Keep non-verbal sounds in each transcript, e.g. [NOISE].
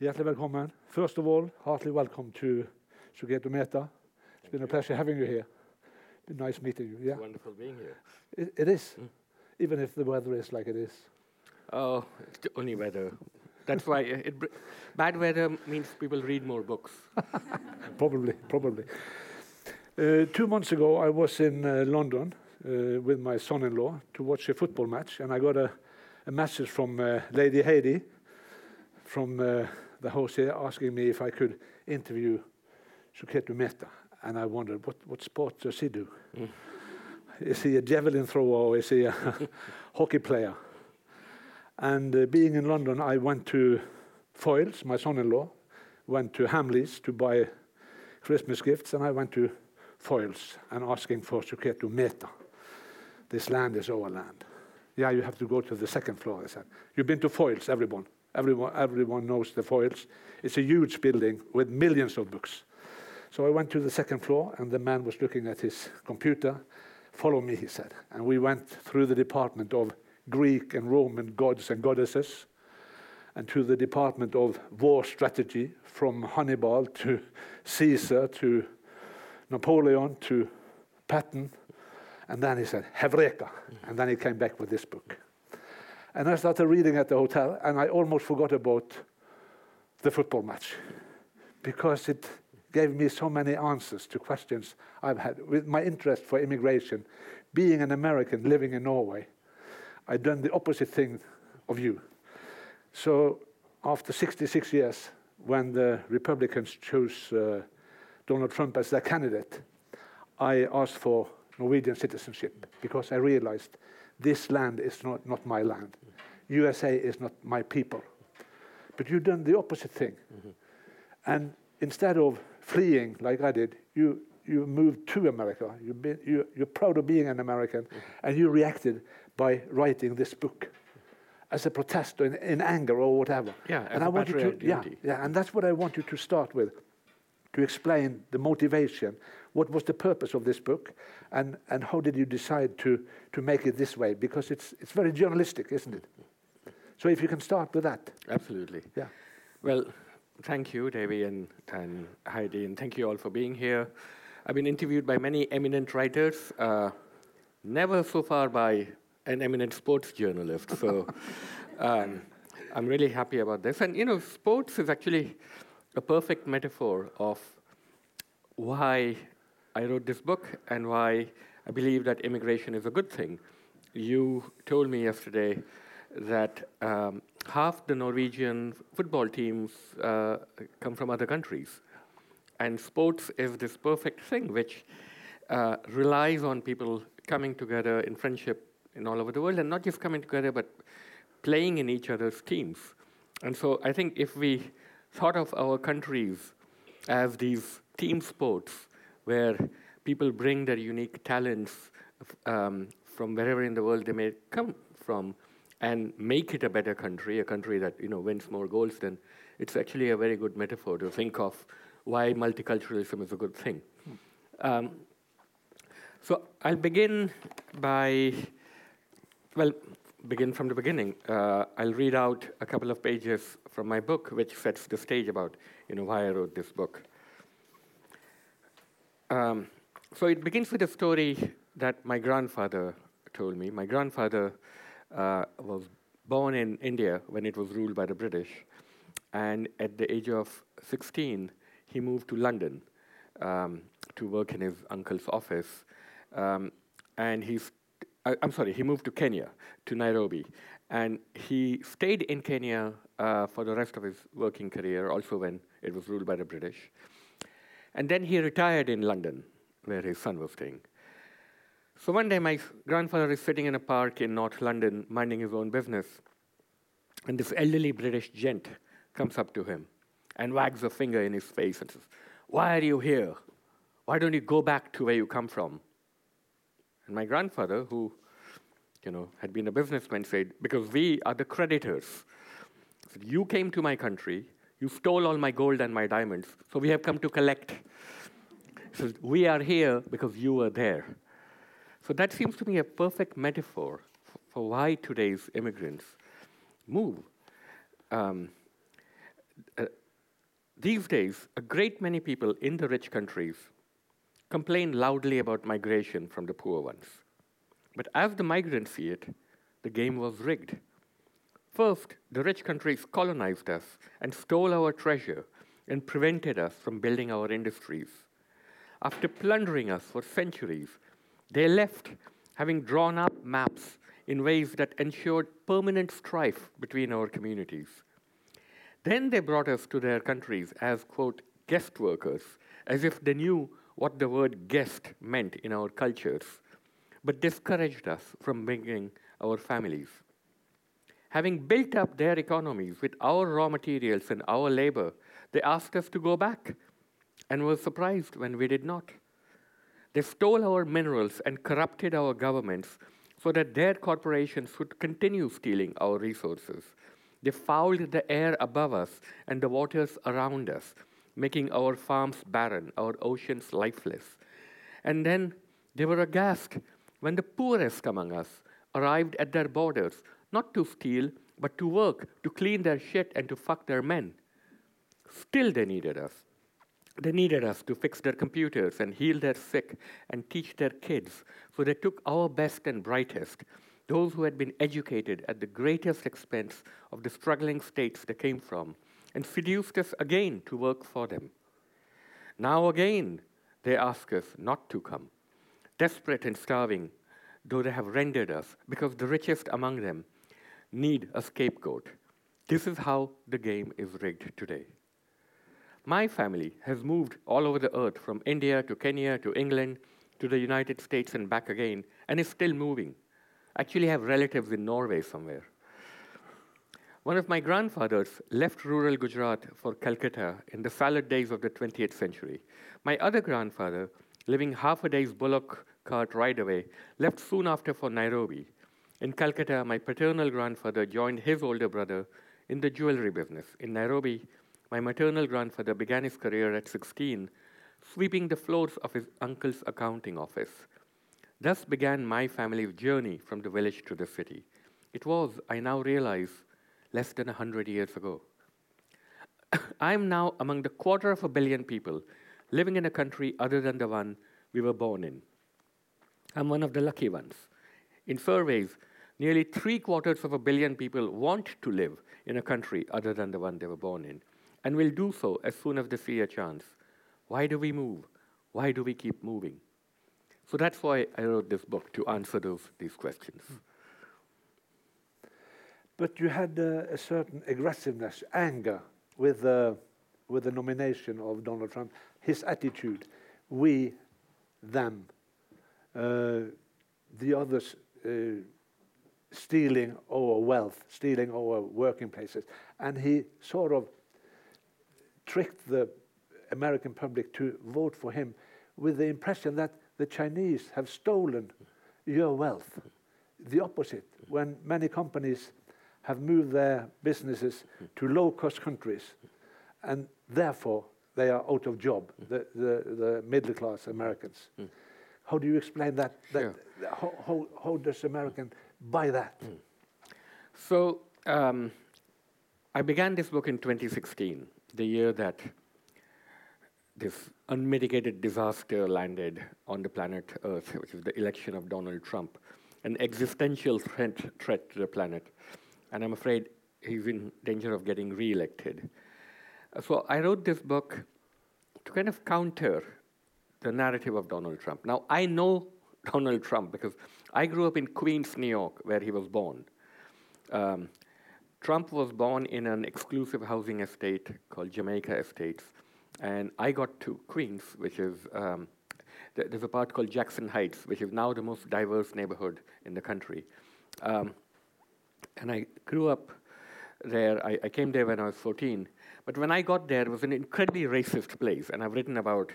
Hjertelig velkommen. First of all, heartily welcome to Suketu Mehta. It's been a pleasure having you here. Been nice meeting you. Yeah, It's wonderful being here. it, it is, even if the weather is like it is. Oh, it's the only weather. That's why it, it, br- bad weather means people read more books. [LAUGHS] [LAUGHS] Probably, probably. Uh, two months ago, I was in uh, London uh, with my son-in-law to watch a football match, and I got a, a message from uh, Lady Heidi from uh, the host here asking me if I could interview Suketu Mehta. And I wondered, what, what sport does he do? Is he a javelin thrower or is he a [LAUGHS] hockey player? And uh, being in London, I went to Foyles, my son-in-law, went to Hamleys to buy Christmas gifts, and I went to Foyles and asking for Suketu Mehta. This land is our land. Yeah, you have to go to the second floor, I said. You've been to Foyles, everyone. Everyone, everyone knows the Foyles. It's a huge building with millions of books. So I went to the second floor, and the man was looking at his computer. Follow me, he said. And we went through the department of Greek and Roman gods and goddesses, and to the department of war strategy, from Hannibal to Caesar to Napoleon to Patton. And then he said, Hevreka. And then he came back with this book. And I started reading at the hotel, and I almost forgot about the football match because it gave me so many answers to questions I've had. With my interest for immigration, being an American living in Norway, I'd done the opposite thing of you. So after 66 years, when the Republicans chose uh, Donald Trump as their candidate, I asked for Norwegian citizenship because I realized this land is not, not my land. USA is not my people. But you've done the opposite thing. And instead of fleeing like I did, you, you moved to America. You've been, you, you're proud of being an American, and you reacted by writing this book as a protest or in, in anger or whatever. Yeah, and I want you to, yeah, yeah, and that's what I want you to start with, to explain the motivation. What was the purpose of this book, and, and how did you decide to, to make it this way? Because it's, it's very journalistic, isn't it? So if you can start with that. Absolutely. Yeah. Well, thank you, Davy and, and Heidi, and thank you all for being here. I've been interviewed by many eminent writers, uh, never so far by an eminent sports journalist. So [LAUGHS] um, I'm really happy about this. And you know, sports is actually a perfect metaphor of why I wrote this book and why I believe that immigration is a good thing. You told me yesterday that um, half the Norwegian football teams uh, come from other countries. And sports is this perfect thing which uh, relies on people coming together in friendship in all over the world and not just coming together but playing in each other's teams. And so I think if we thought of our countries as these team sports where people bring their unique talents um, from wherever in the world they may come from and make it a better country, a country that you know wins more goals, then it's actually a very good metaphor to think of why multiculturalism is a good thing. Um, so I'll begin by, well, begin from the beginning. Uh, I'll read out a couple of pages from my book, which sets the stage about you know why I wrote this book. Um, so it begins with a story that my grandfather told me. My grandfather uh, was born in India when it was ruled by the British, and at the age of 16, he moved to London um, to work in his uncle's office. Um, and he's, I, I'm sorry, he moved to Kenya, to Nairobi, and he stayed in Kenya uh, for the rest of his working career, also when it was ruled by the British. And then he retired in London, where his son was staying. So one day, my grandfather is sitting in a park in North London, minding his own business, and this elderly British gent comes up to him and wags a finger in his face and says, Why are you here? Why don't you go back to where you come from? And my grandfather, who you know, had been a businessman, said, Because we are the creditors. Said, you came to my country, you stole all my gold and my diamonds, so we have come to collect. Says, We are here because you were there. So that seems to me a perfect metaphor for why today's immigrants move. Um, uh, These days, a great many people in the rich countries complain loudly about migration from the poor ones. But as the migrants see it, the game was rigged. First, the rich countries colonized us and stole our treasure and prevented us from building our industries. After plundering us for centuries, they left, having drawn up maps in ways that ensured permanent strife between our communities. Then they brought us to their countries as, quote, guest workers, as if they knew what the word guest meant in our cultures, but discouraged us from bringing our families. Having built up their economies with our raw materials and our labor, they asked us to go back and were surprised when we did not. They stole our minerals and corrupted our governments so that their corporations would continue stealing our resources. They fouled the air above us and the waters around us, making our farms barren, our oceans lifeless. And then they were aghast when the poorest among us arrived at their borders, not to steal, but to work, to clean their shit, and to fuck their men. Still, they needed us. They needed us to fix their computers and heal their sick and teach their kids. So they took our best and brightest, those who had been educated at the greatest expense of the struggling states they came from, and seduced us again to work for them. Now again, they ask us not to come, desperate and starving, though they have rendered us, because the richest among them need a scapegoat. This is how the game is rigged today. My family has moved all over the earth from India to Kenya to England to the United States and back again, and is still moving. I actually, have relatives in Norway somewhere. One of my grandfathers left rural Gujarat for Calcutta in the salad days of the 20th century. My other grandfather, living half a day's bullock cart ride away, left soon after for Nairobi. In Calcutta, my paternal grandfather joined his older brother in the jewelry business. In Nairobi, my maternal grandfather began his career at 16, sweeping the floors of his uncle's accounting office. Thus began my family's journey from the village to the city. It was, I now realize, less than a hundred years ago. [COUGHS] I am now among the quarter of a billion people living in a country other than the one we were born in. I'm one of the lucky ones. In surveys, nearly three quarters of a billion people want to live in a country other than the one they were born in and will do so as soon as they see a chance. Why do we move? Why do we keep moving? So that's why I wrote this book to answer those, these questions. But you had uh, a certain aggressiveness, anger with, uh, with the nomination of Donald Trump, his attitude, we, them, uh, the others uh, stealing our wealth, stealing our working places. And he sort of tricked the American public to vote for him with the impression that the Chinese have stolen your wealth. The opposite, when many companies have moved their businesses to low cost countries and therefore they are out of job, the, the, the middle class Americans. Mm. How do you explain that? that sure. how, how, how, does American buy that? Mm. So um, I began this book in 2016 the year that this unmitigated disaster landed on the planet Earth, which is the election of Donald Trump, an existential threat, threat to the planet. And I'm afraid he's in danger of getting reelected. So I wrote this book to kind of counter the narrative of Donald Trump. Now, I know [LAUGHS] Donald Trump because I grew up in Queens, New York, where he was born. Um, Trump was born in an exclusive housing estate called Jamaica Estates, and I got to Queens, which is um, th- there's a part called Jackson Heights, which is now the most diverse neighborhood in the country. Um, and I grew up there. I, I, came there when I was 14. But when I got there, it was an incredibly racist place, and I've written about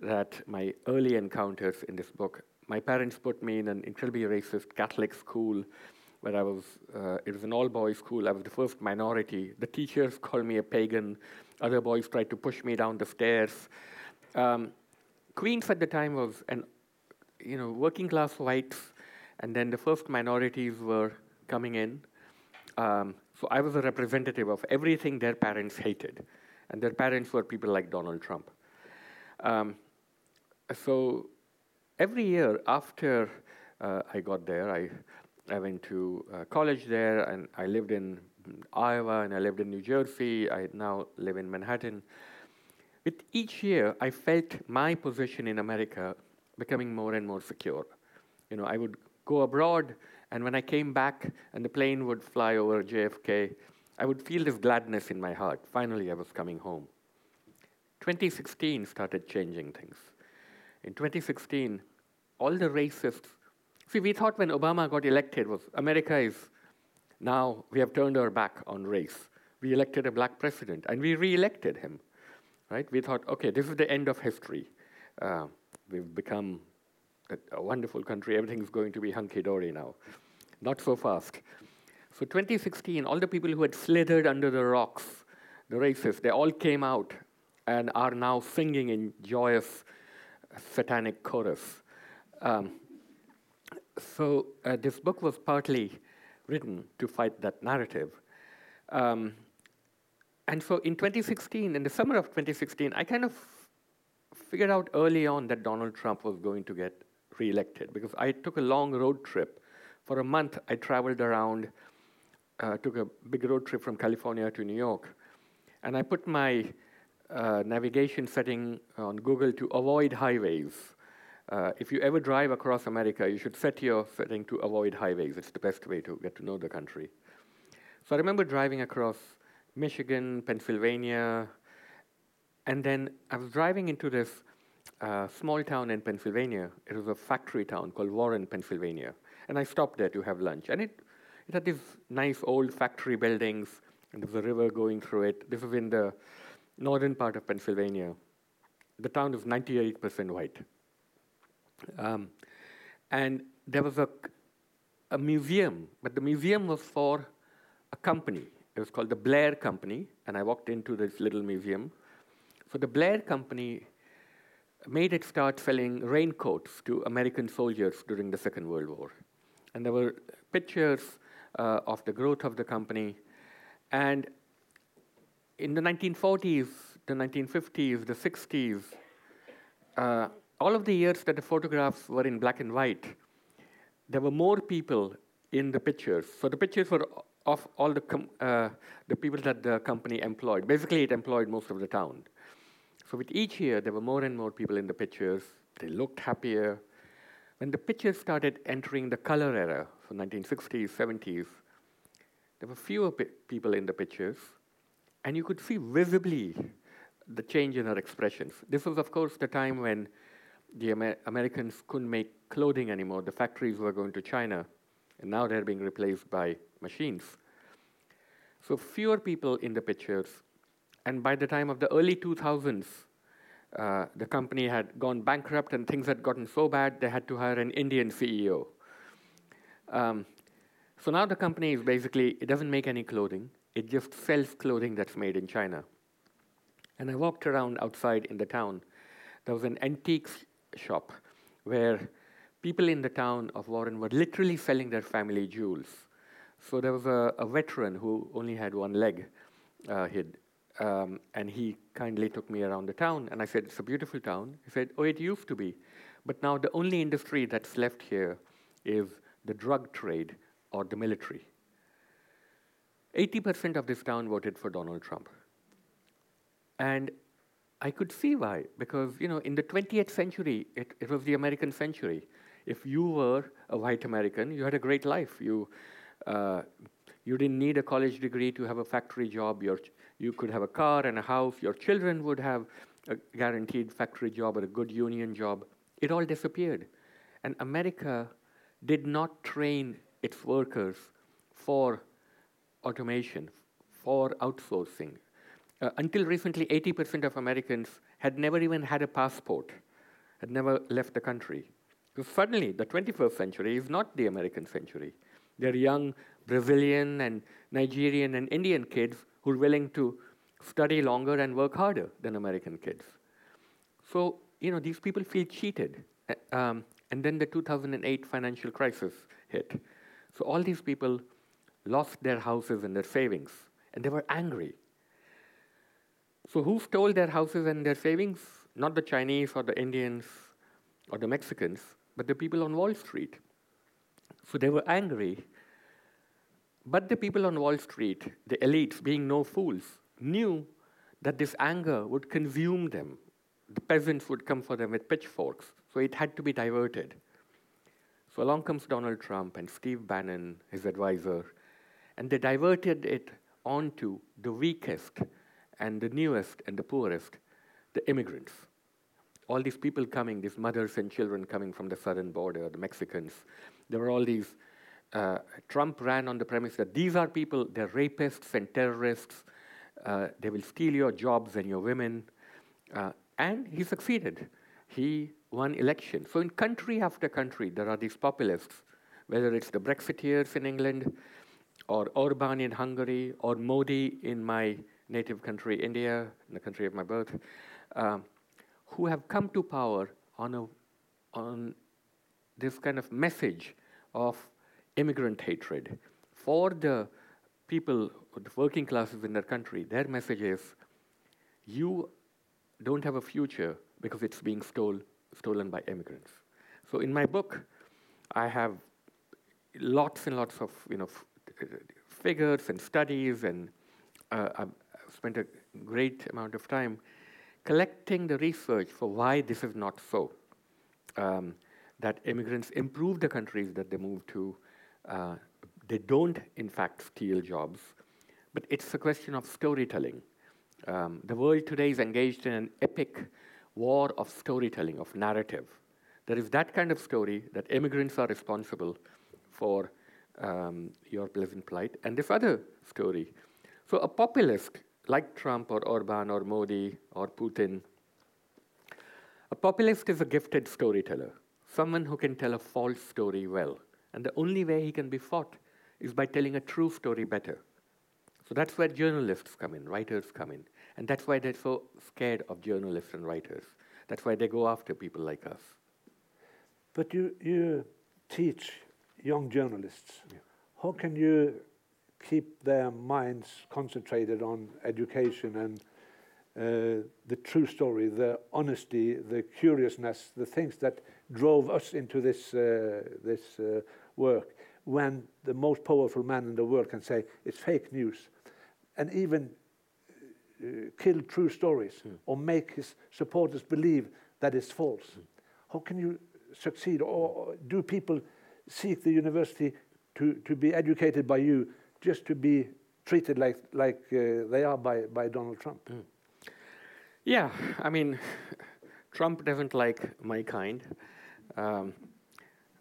that my early encounters in this book. My parents put me in an incredibly racist Catholic school where I was, uh, it was an all boys school. I was the first minority. The teachers called me a pagan. Other boys tried to push me down the stairs. Um, Queens at the time was an, you know, working class whites, and then the first minorities were coming in. Um, so I was a representative of everything their parents hated. and their parents were people like Donald Trump. Um, so every year after uh, I got there, I, I went to uh, college there, and I lived in Iowa, and I lived in New Jersey. I now live in Manhattan. With each year, I felt my position in America becoming more and more secure. You know, I would go abroad, and when I came back and the plane would fly over JFK, I would feel this gladness in my heart. Finally, I was coming home. 2016 started changing things. In 2016, all the racists, see, we thought when Obama got elected was America is now we have turned our back on race. We elected a black president, and we re-elected him, right? We thought, okay, this is the end of history. Uh, we've become a, a wonderful country. Everything's going to be hunky-dory now. Not so fast. So 2016, all the people who had slithered under the rocks, the racists, they all came out and are now singing in joyous satanic chorus. Um, so uh, this book was partly written to fight that narrative. Um, and so in 2016, in the summer of 2016, I kind of figured out early on that Donald Trump was going to get reelected because I took a long road trip. For a month, I traveled around, uh, took a big road trip from California to New York, and I put my uh, navigation setting on Google to avoid highways. Uh, if you ever drive across America, you should set your setting to avoid highways. It's the best way to get to know the country. So I remember driving across Michigan, Pennsylvania, and then I was driving into this uh, small town in Pennsylvania. It was a factory town called Warren, Pennsylvania. And I stopped there to have lunch. And it, it had these nice old factory buildings, and there was a river going through it. This was in the northern part of Pennsylvania. The town is 98% white. Um, and there was a, a museum, but the museum was for a company. It was called the Blair Company, and I walked into this little museum. So the Blair Company made it start selling raincoats to American soldiers during the Second World War. And there were pictures uh, of the growth of the company. And in the 1940s, the 1950s, the 60s, uh, all of the years that the photographs were in black and white, there were more people in the pictures. So the pictures were of all the, uh, the people that the company employed. Basically, it employed most of the town. So with each year, there were more and more people in the pictures. They looked happier. When the pictures started entering the color era, so 1960s, 70s, there were fewer people in the pictures, and you could see visibly the change in her expressions. This was, of course, the time when the Amer Americans couldn't make clothing anymore. The factories were going to China, and now they're being replaced by machines. So fewer people in the pictures. And by the time of the early 2000s, uh, the company had gone bankrupt and things had gotten so bad they had to hire an Indian CEO. Um, so now the company is basically, it doesn't make any clothing, it just sells clothing that's made in China. And I walked around outside in the town. There was an antiques shop where people in the town of Warren were literally selling their family jewels. So there was a, a veteran who only had one leg. Uh, um, and he kindly took me around the town. And I said, It's a beautiful town. He said, Oh, it used to be. But now the only industry that's left here is the drug trade or the military. 80% of this town voted for Donald Trump. And I could see why, because you know, in the 20th century, it, it was the American century. If you were a white American, you had a great life. You, uh, you didn't need a college degree to have a factory job. Your, you could have a car and a house. Your children would have a guaranteed factory job or a good union job. It all disappeared. And America did not train its workers for automation, for outsourcing, uh, until recently, 80% of Americans had never even had a passport, had never left the country. So suddenly, the 21st century is not the American century. There are young Brazilian and Nigerian and Indian kids who are willing to study longer and work harder than American kids. So, you know, these people feel cheated. Uh, um, and then the 2008 financial crisis hit. So all these people lost their houses and their savings, and they were angry. So, who stole their houses and their savings? Not the Chinese or the Indians or the Mexicans, but the people on Wall Street. So, they were angry. But the people on Wall Street, the elites, being no fools, knew that this anger would consume them. The peasants would come for them with pitchforks. So, it had to be diverted. So, along comes Donald Trump and Steve Bannon, his advisor, and they diverted it onto the weakest and the newest and the poorest, the immigrants. All these people coming, these mothers and children coming from the southern border, the Mexicans. There were all these. Uh, Trump ran on the premise that these are people, they're rapists and terrorists. Uh, they will steal your jobs and your women. Uh, and he succeeded. He won election. So, in country after country, there are these populists, whether it's the Brexiteers in England, or Orban in Hungary, or Modi in my native country, India, in the country of my birth, um, who have come to power on, a, on this kind of message of immigrant hatred. For the people, the working classes in their country, their message is you don't have a future because it's being stole, stolen by immigrants. So in my book, I have lots and lots of you know, figures and studies, and uh, I've spent a great amount of time collecting the research for why this is not so. Um, that immigrants improve the countries that they move to. Uh, they don't, in fact, steal jobs, but it's a question of storytelling. Um, the world today is engaged in an epic war of storytelling, of narrative. There is that kind of story that immigrants are responsible for um, your pleasant plight, and this other story. So, a populist like Trump or Orban or Modi or Putin, a populist is a gifted storyteller, someone who can tell a false story well. And the only way he can be fought is by telling a true story better. So that's where journalists come in, writers come in. And that's why they're so scared of journalists and writers. That's why they go after people like us. But you, you teach young journalists. Yeah. How can you keep their minds concentrated on education and uh, the true story, the honesty, the curiousness, the things that drove us into this, uh, this uh, work, when the most powerful man in the world can say it's fake news, and even uh, kill true stories mm. or make his supporters believe that it's false. Mm. How can you succeed? Or do people seek the university to, to be educated by you just to be treated like, like uh, they are by, by Donald Trump. Mm. Yeah, I mean, Trump doesn't like my kind. Um,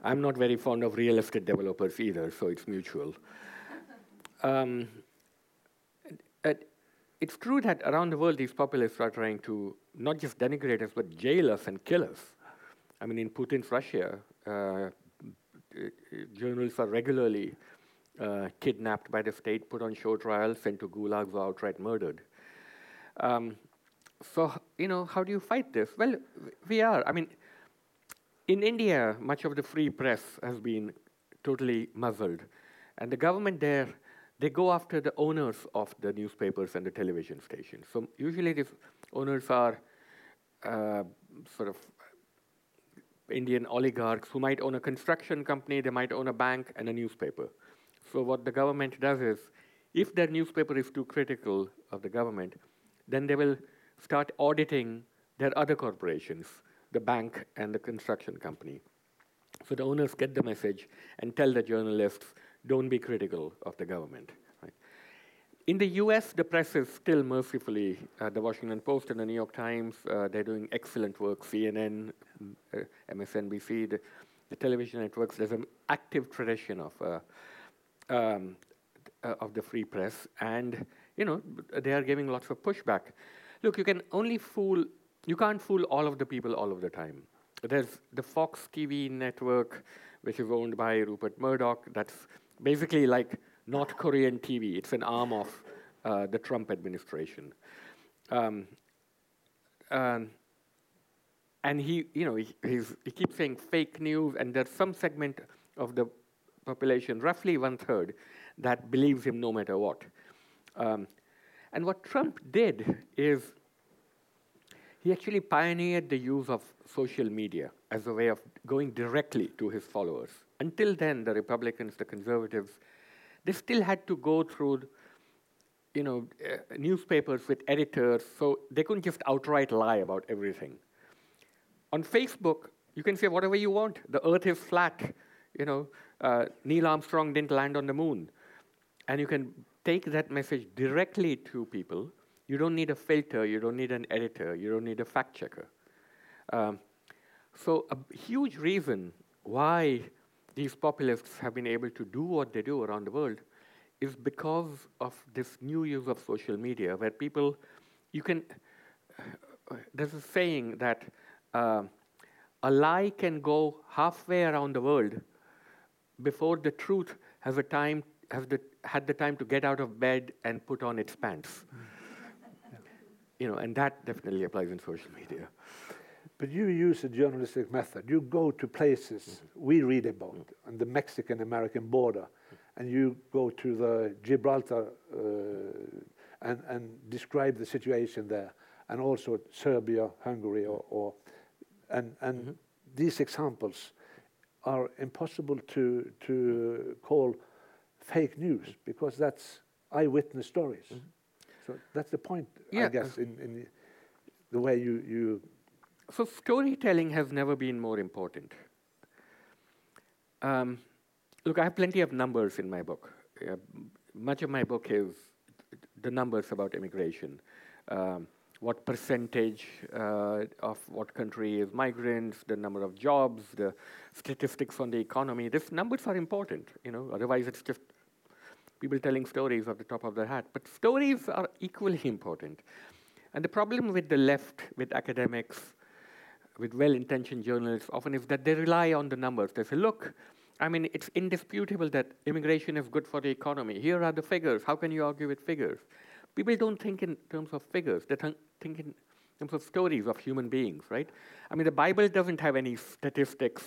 I'm not very fond of real estate developers either, so it's mutual. Um, it's true that around the world, these populists are trying to not just denigrate us, but jail us and kill us. I mean, in Putin's Russia, uh, journalists are regularly uh, kidnapped by the state, put on show trials, sent to gulags, or outright murdered. Um, so, you know, how do you fight this? Well, we are. I mean, in India, much of the free press has been totally muzzled. And the government there, they go after the owners of the newspapers and the television stations. So usually these owners are uh, sort of Indian oligarchs who might own a construction company, they might own a bank and a newspaper. So what the government does is, if their newspaper is too critical of the government, then they will start auditing their other corporations, the bank and the construction company. So the owners get the message and tell the journalists, don't be critical of the government. Right? In the US, the press is still mercifully, uh, the Washington Post and the New York Times, uh, they're doing excellent work, CNN, uh, MSNBC, the, the, television networks, there's an active tradition of uh, um, uh, of the free press, and you know they are giving lots of pushback. Look, you can only fool, you can't fool all of the people all of the time. There's the Fox TV network, which is owned by Rupert Murdoch. That's basically like North Korean TV. It's an arm of uh, the Trump administration. Um, um, and he, you know, he, he keeps saying fake news, and there's some segment of the population, roughly one third, that believes him no matter what. Um, and what Trump did is he actually pioneered the use of social media as a way of going directly to his followers. Until then, the Republicans, the conservatives, they still had to go through you know, uh, newspapers with editors, so they couldn't just outright lie about everything. On Facebook, you can say whatever you want. The earth is flat. You know, uh, Neil Armstrong didn't land on the moon. And you can take that message directly to people. You don't need a filter, you don't need an editor, you don't need a fact checker. Um, so, a huge reason why these populists have been able to do what they do around the world is because of this new use of social media, where people, you can, there's a saying that uh, a lie can go halfway around the world before the truth has a time has the, had the time to get out of bed and put on its pants. You know, and that definitely applies in social media. But you use a journalistic method. You go to places mm -hmm. we read about mm -hmm. on the Mexican-American border, and you go to the Gibraltar uh, and, and describe the situation there, and also Serbia, Hungary, or, or and, and mm -hmm. these examples are impossible to, to call fake news because that's eyewitness stories. Mm -hmm. So that's the point, yeah. I guess, in, in the way you, you. So storytelling has never been more important. Um, look, I have plenty of numbers in my book. Uh, much of my book is the numbers about immigration. Um, what percentage uh, of what country is migrants, the number of jobs, the statistics on the economy. These numbers are important, you know. Otherwise, it's just people telling stories off the top of their hat. But stories are equally important. And the problem with the left, with academics, with well-intentioned journalists, often is that they rely on the numbers. They say, look, I mean, it's indisputable that immigration is good for the economy. Here are the figures. How can you argue with figures? People don't think in terms of figures. They th think in terms of stories of human beings, right? I mean, the Bible doesn't have any statistics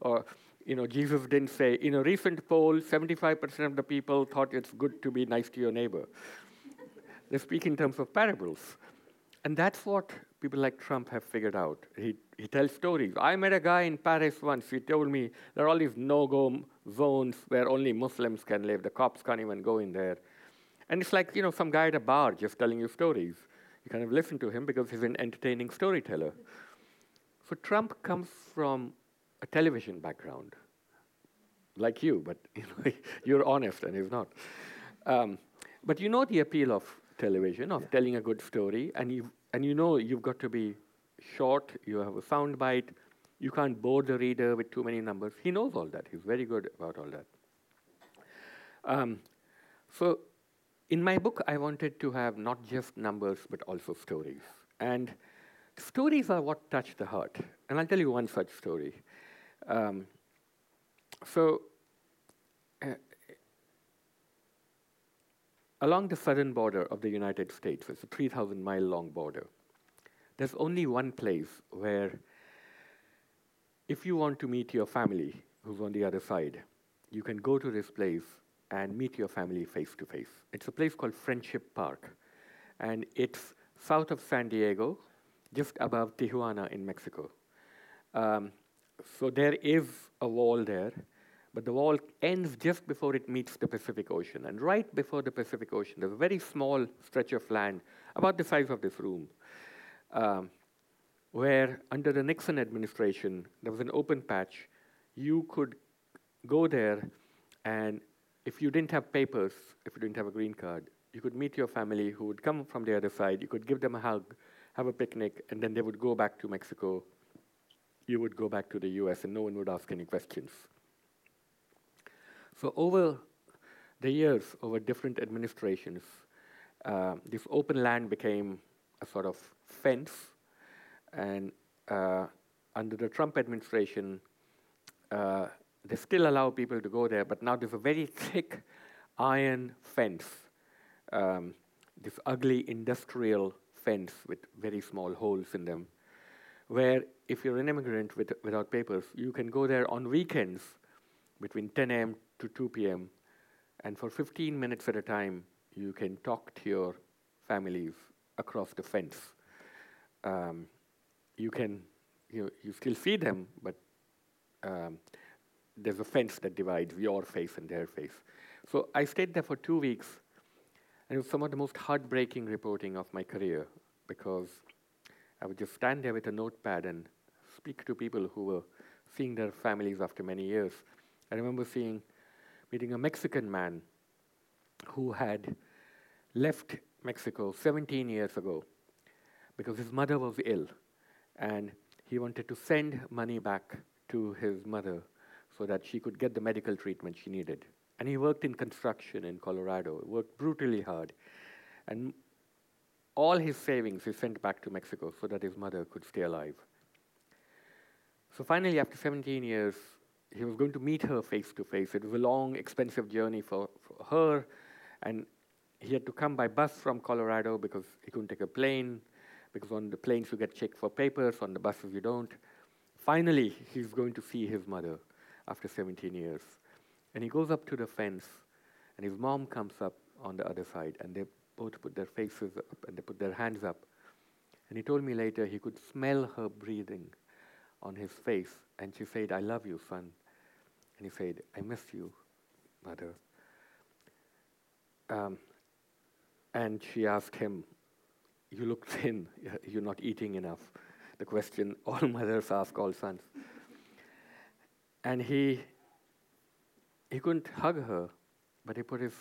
or you know, Jesus didn't say, in a recent poll, 75% of the people thought it's good to be nice to your neighbor. [LAUGHS] they speak in terms of parables. And that's what people like Trump have figured out. He, he tells stories. I met a guy in Paris once. He told me there are all these no go zones where only Muslims can live. The cops can't even go in there. And it's like, you know, some guy at a bar just telling you stories. You kind of listen to him because he's an entertaining storyteller. So Trump comes from a television background, like you, but [LAUGHS] you know, you're honest and he's not. Um, but you know the appeal of television, of yeah. telling a good story, and you and you know you've got to be short. You have a sound bite. You can't bore the reader with too many numbers. He knows all that. He's very good about all that. Um, so, in my book, I wanted to have not just numbers but also stories, and stories are what touch the heart. And I'll tell you one such story. Um, so, uh, along the southern border of the United States, it's a 3,000 mile long border, there's only one place where, if you want to meet your family who's on the other side, you can go to this place and meet your family face to face. It's a place called Friendship Park, and it's south of San Diego, just above Tijuana in Mexico. Um, so there is a wall there, but the wall ends just before it meets the Pacific Ocean. And right before the Pacific Ocean, there's a very small stretch of land, about the size of this room, um, where under the Nixon administration, there was an open patch. You could go there, and if you didn't have papers, if you didn't have a green card, you could meet your family who would come from the other side. You could give them a hug, have a picnic, and then they would go back to Mexico you would go back to the US and no one would ask any questions. So over the years, over different administrations, uh, this open land became a sort of fence. And uh, under the Trump administration, uh, they still allow people to go there, but now there's a very thick iron fence, um, this ugly industrial fence with very small holes in them where if you're an immigrant with, without papers, you can go there on weekends between 10 a.m. to 2 p.m. And for 15 minutes at a time, you can talk to your families across the fence. Um, you can, you, you still see them, but um, there's a fence that divides your face and their face. So I stayed there for two weeks, and it was some of the most heartbreaking reporting of my career because I would just stand there with a notepad and speak to people who were seeing their families after many years. I remember seeing, meeting a Mexican man who had left Mexico 17 years ago because his mother was ill and he wanted to send money back to his mother so that she could get the medical treatment she needed. And he worked in construction in Colorado, worked brutally hard. And all his savings he sent back to Mexico so that his mother could stay alive. So finally, after 17 years, he was going to meet her face to face. It was a long, expensive journey for, for her, and he had to come by bus from Colorado because he couldn't take a plane, because on the planes you get checked for papers, on the buses you don't. Finally, he's going to see his mother after 17 years. And he goes up to the fence, and his mom comes up on the other side, and they both put their faces up and they put their hands up. And he told me later he could smell her breathing on his face, and she said, I love you, son. And he said, I miss you, mother. Um, and she asked him, You look thin, [LAUGHS] you're not eating enough. The question all [LAUGHS] mothers ask all sons. And he, he couldn't hug her, but he put his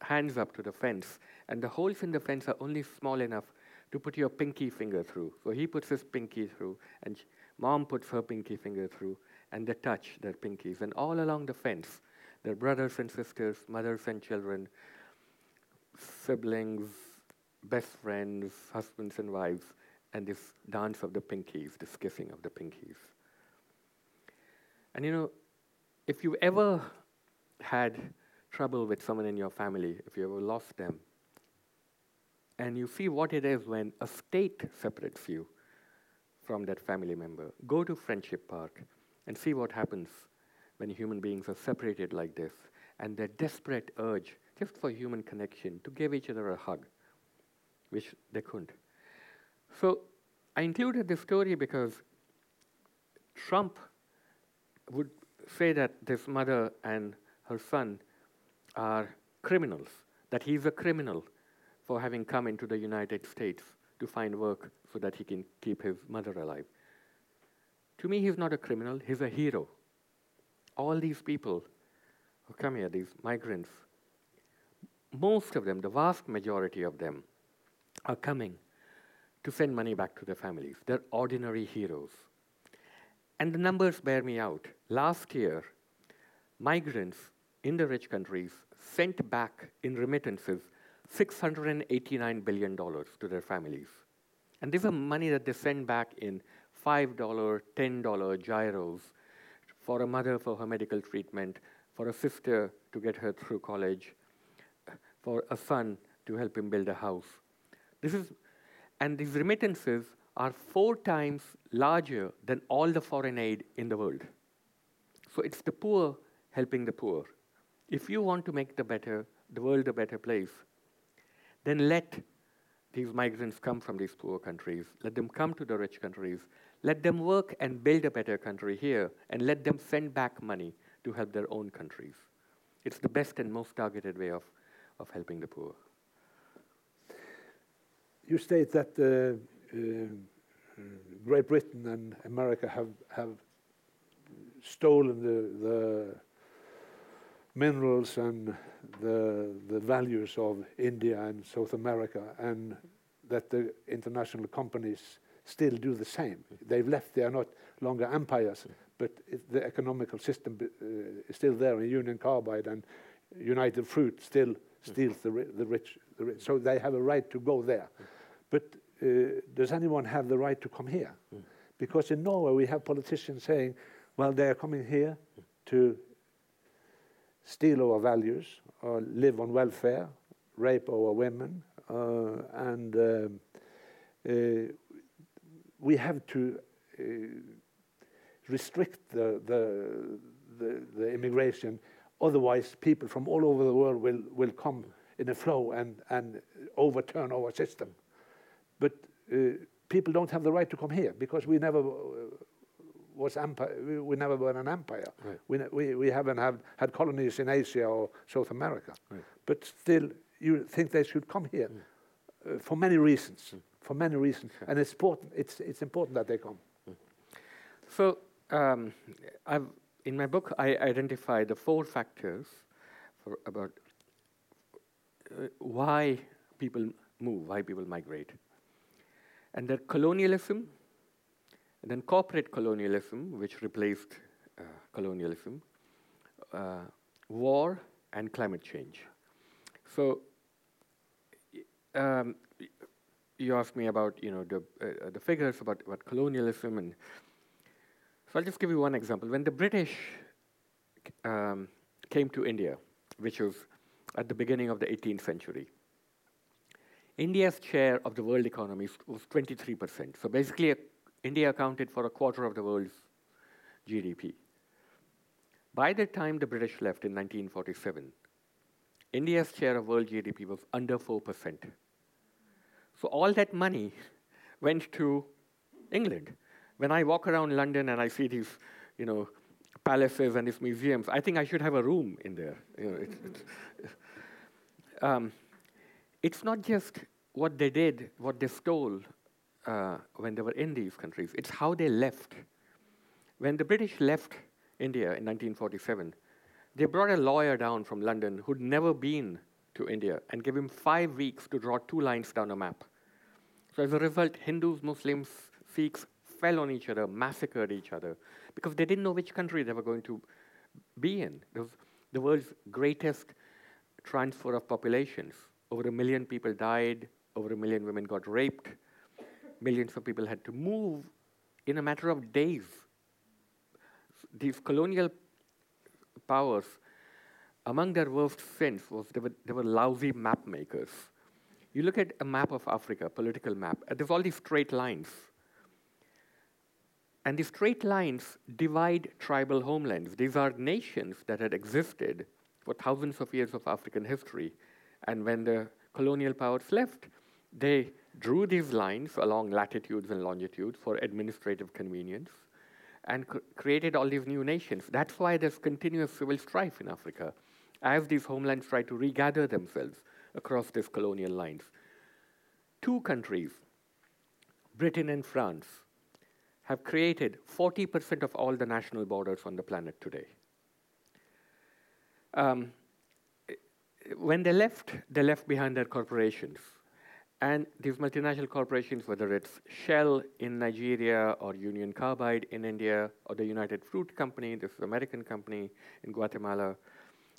hands up to the fence, and the holes in the fence are only small enough to put your pinky finger through. So he puts his pinky through, and mom puts her pinky finger through, and they touch their pinkies. And all along the fence, their brothers and sisters, mothers and children, siblings, best friends, husbands and wives, and this dance of the pinkies, this kissing of the pinkies. And you know, if you've ever had trouble with someone in your family, if you ever lost them, and you see what it is when a state separates you from that family member, go to Friendship Park and see what happens when human beings are separated like this and their desperate urge just for human connection to give each other a hug, which they couldn't. So I included this story because Trump would say that this mother and her son are criminals, that he's a criminal for having come into the United States to find work so that he can keep his mother alive. To me, he's not a criminal, he's a hero. All these people who come here, these migrants, most of them, the vast majority of them, are coming to send money back to their families. They're ordinary heroes. And the numbers bear me out. Last year, migrants in the rich countries sent back in remittances $689 billion to their families. And this is money that they send back in $5, $10 gyros for a mother for her medical treatment, for a sister to get her through college, for a son to help him build a house. This is, and these remittances are four times larger than all the foreign aid in the world. So it's the poor helping the poor. If you want to make the better, the world a better place, then let these migrants come from these poor countries. Let them come to the rich countries. Let them work and build a better country here, and let them send back money to help their own countries. It's the best and most targeted way of, of helping the poor. You state that uh, uh, Great Britain and America have, have stolen the, the minerals and the, the values of India and South America, and that the international companies still do the same. They've left, they are not longer empires, but the economical system uh, is still there, and Union Carbide and United Fruit still steals the, the, rich, the rich. So they have a right to go there. But uh, does anyone have the right to come here? Because in Norway we have politicians saying, well, they are coming here to steal our values, or live on welfare, rape our women, uh, and um, uh, we have to uh, restrict the, the, the, the, immigration. Otherwise, people from all over the world will, will come in a flow and, and overturn our system. But uh, people don't have the right to come here because we never uh, was empire. We, we never were an empire. Right. We, we, we haven't have, had colonies in Asia or South America. Right. But still, you think they should come here uh, for many reasons. For many reasons, and it's important. It's it's important that they come. So, um, I've, in my book, I identify the four factors for about uh, why people move, why people migrate. And that colonialism, and then corporate colonialism, which replaced uh, colonialism, uh, war, and climate change. So, um, you asked me about you know the uh, the figures about, about colonialism and so I'll just give you one example. When the British um, came to India, which was at the beginning of the 18th century, India's share of the world economy was 23%. So basically, uh, India accounted for a quarter of the world's GDP. By the time the British left in 1947, India's share of world GDP was under 4%. So all that money [LAUGHS] went to England. When I walk around London and I see these, you know, palaces and these museums, I think I should have a room in there. You know, it's, it's, [LAUGHS] um, it's not just what they did, what they stole uh, when they were in these countries. It's how they left. When the British left India in 1947, they brought a lawyer down from London who'd never been to India and gave him five weeks to draw two lines down a map. So as a result, Hindus, Muslims, Sikhs fell on each other, massacred each other, because they didn't know which country they were going to be in. It was the world's greatest transfer of populations. Over a million people died, over a million women got raped, millions of people had to move in a matter of days. These colonial powers, among their worst sins was they were, they were lousy map makers. You look at a map of Africa, political map, and there's all these straight lines. And these straight lines divide tribal homelands. These are nations that had existed for thousands of years of African history. And when the colonial powers left, they drew these lines along latitudes and longitudes for administrative convenience and cr- created all these new nations. That's why there's continuous civil strife in Africa as these homelands try to regather themselves across these colonial lines. Two countries, Britain and France, have created 40% of all the national borders on the planet today. Um, when they left, they left behind their corporations. And these multinational corporations, whether it's Shell in Nigeria or Union Carbide in India or the United Fruit Company, this American company in Guatemala,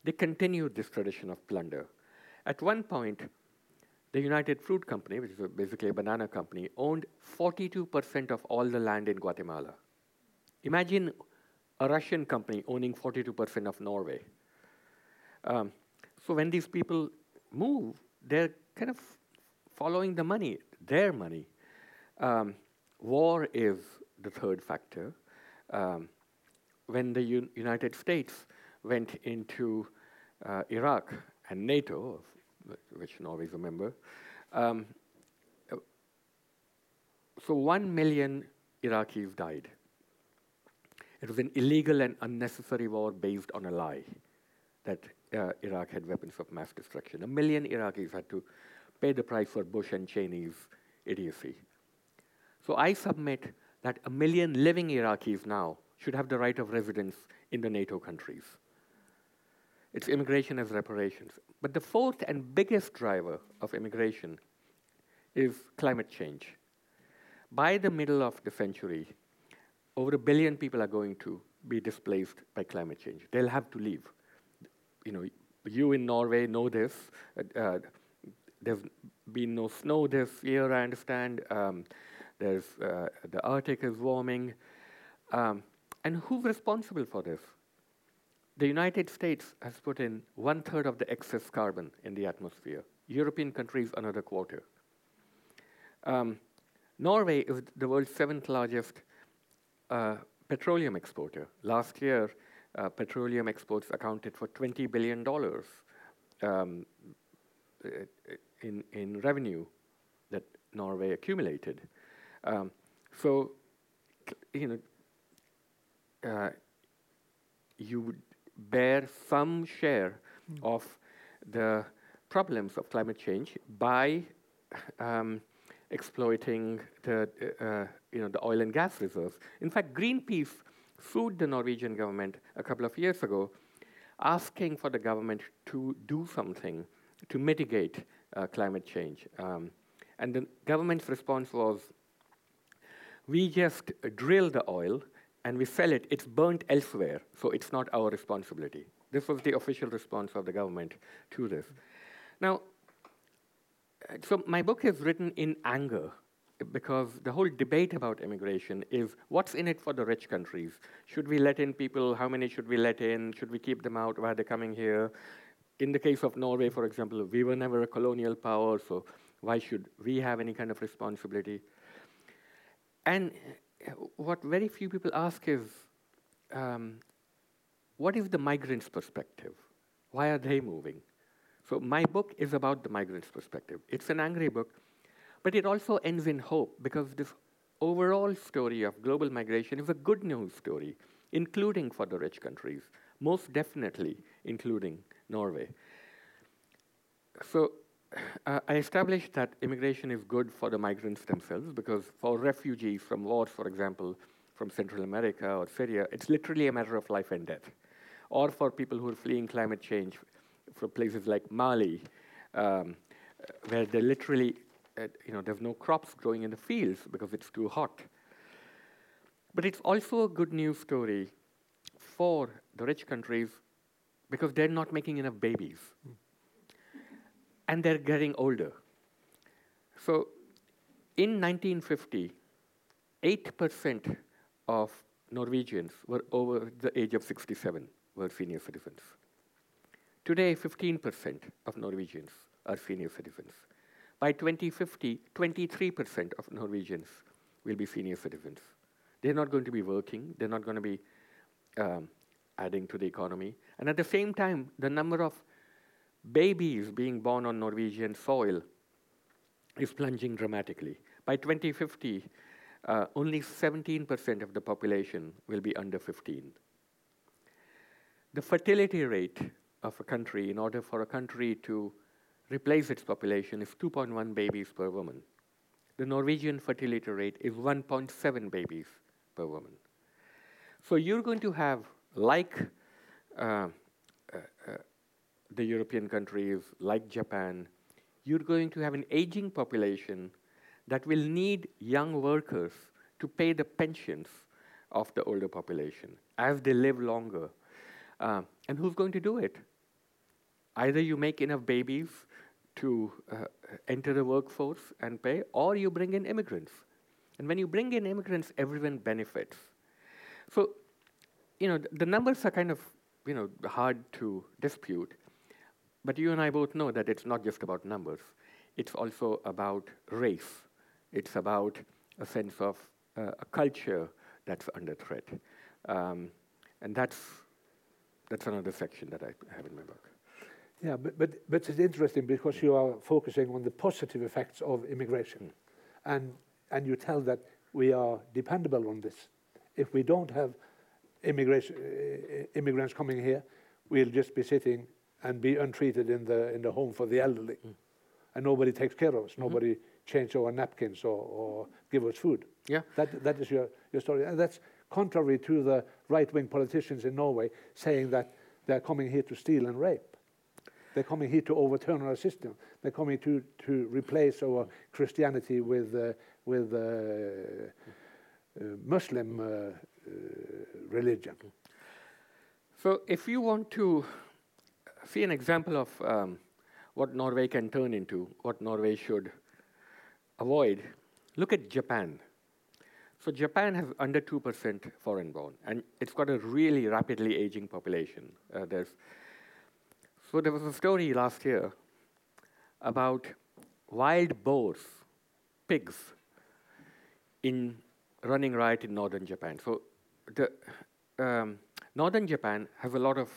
they continued this tradition of plunder. At one point, the United Fruit Company, which is basically a banana company, owned 42% of all the land in Guatemala. Imagine a Russian company owning 42% of Norway. Um, so when these people move, they're kind of following the money, their money. Um, war is the third factor. Um, when the Un- United States went into uh, Iraq and NATO, which Norway is a member, um, so one million Iraqis died. It was an illegal and unnecessary war based on a lie that uh, Iraq had weapons of mass destruction. A million Iraqis had to pay the price for Bush and Cheney's idiocy. So I submit that a million living Iraqis now should have the right of residence in the NATO countries. It's immigration as reparations. But the fourth and biggest driver of immigration is climate change. By the middle of the century, over a billion people are going to be displaced by climate change. They'll have to leave. You know, you in Norway know this. Uh, uh, there's been no snow this year, I understand. Um, there's uh, the Arctic is warming. Um, and who's responsible for this? The United States has put in one third of the excess carbon in the atmosphere. European countries, another quarter. Um, Norway is the world's seventh largest uh, petroleum exporter. Last year, uh, petroleum exports accounted for $20 billion um, in, in revenue that Norway accumulated. Um, so, you know, uh, you would bear some share mm. of the problems of climate change by um, exploiting the, uh, you know, the oil and gas reserves. In fact, Greenpeace sued the Norwegian government a couple of years ago, asking for the government to do something to mitigate climate change. Um, and the government's response was, we just drill the oil and we sell it. It's burnt elsewhere, so it's not our responsibility. This was the official response of the government to this. Now, so my book is written in anger because the whole debate about immigration is what's in it for the rich countries? Should we let in people? How many should we let in? Should we keep them out? Why are they coming here? In the case of Norway, for example, we were never a colonial power, so why should we have any kind of responsibility? And what very few people ask is um, what is the migrant's perspective? Why are they moving? So, my book is about the migrant's perspective. It's an angry book, but it also ends in hope because this overall story of global migration is a good news story, including for the rich countries, most definitely including Norway. So, uh, I established that immigration is good for the migrants themselves because for refugees from wars, for example, from Central America or Syria, it's literally a matter of life and death. Or for people who are fleeing climate change from places like Mali, um, where they literally, uh, you know, there's no crops growing in the fields because it's too hot. But it's also a good news story for the rich countries because they're not making enough babies. Mm and they're getting older. So in 1950, 8% of Norwegians were over the age of 67, were senior citizens. Today, 15% of Norwegians are senior citizens. By 2050, 23% of Norwegians will be senior citizens. They're not going to be working, they're not going to be um, adding to the economy. And at the same time, the number of babies being born on Norwegian soil is plunging dramatically. By 2050, uh, only 17% of the population will be under 15. The fertility rate of a country, in order for a country to replace its population, is 2.1 babies per woman. The Norwegian fertility rate is 1.7 babies per woman. So you're going to have, like the European countries, like Japan, you're going to have an aging population that will need young workers to pay the pensions of the older population as they live longer. Uh, and who's going to do it? Either you make enough babies to uh, enter the workforce and pay, or you bring in immigrants. And when you bring in immigrants, everyone benefits. So, you know, the numbers are kind of, you know, hard to dispute. But you and I both know that it's not just about numbers. It's also about race. It's about a sense of uh, a culture that's under threat. Um, and that's, that's another section that I have in my book. Yeah, but, but, but it's interesting because you are focusing on the positive effects of immigration. Mm. And, and you tell that we are dependable on this. If we don't have immigrants coming here, we'll just be sitting and be untreated in the in the home for the elderly, mm. and nobody takes care of us. Mm-hmm. Nobody change our napkins or, or give us food. Yeah, that that is your your story, and that's contrary to the right-wing politicians in Norway saying that they're coming here to steal and rape. They're coming here to overturn our system. They're coming to to replace our Christianity with uh, with uh, uh, Muslim uh, uh, religion. So, if you want to see an example of um, what Norway can turn into, what Norway should avoid, look at Japan. So Japan has under 2% foreign born, and it's got a really rapidly aging population. Uh, there's, so there was a story last year about wild boars, pigs, in running riot in northern Japan. So the um, northern Japan has a lot of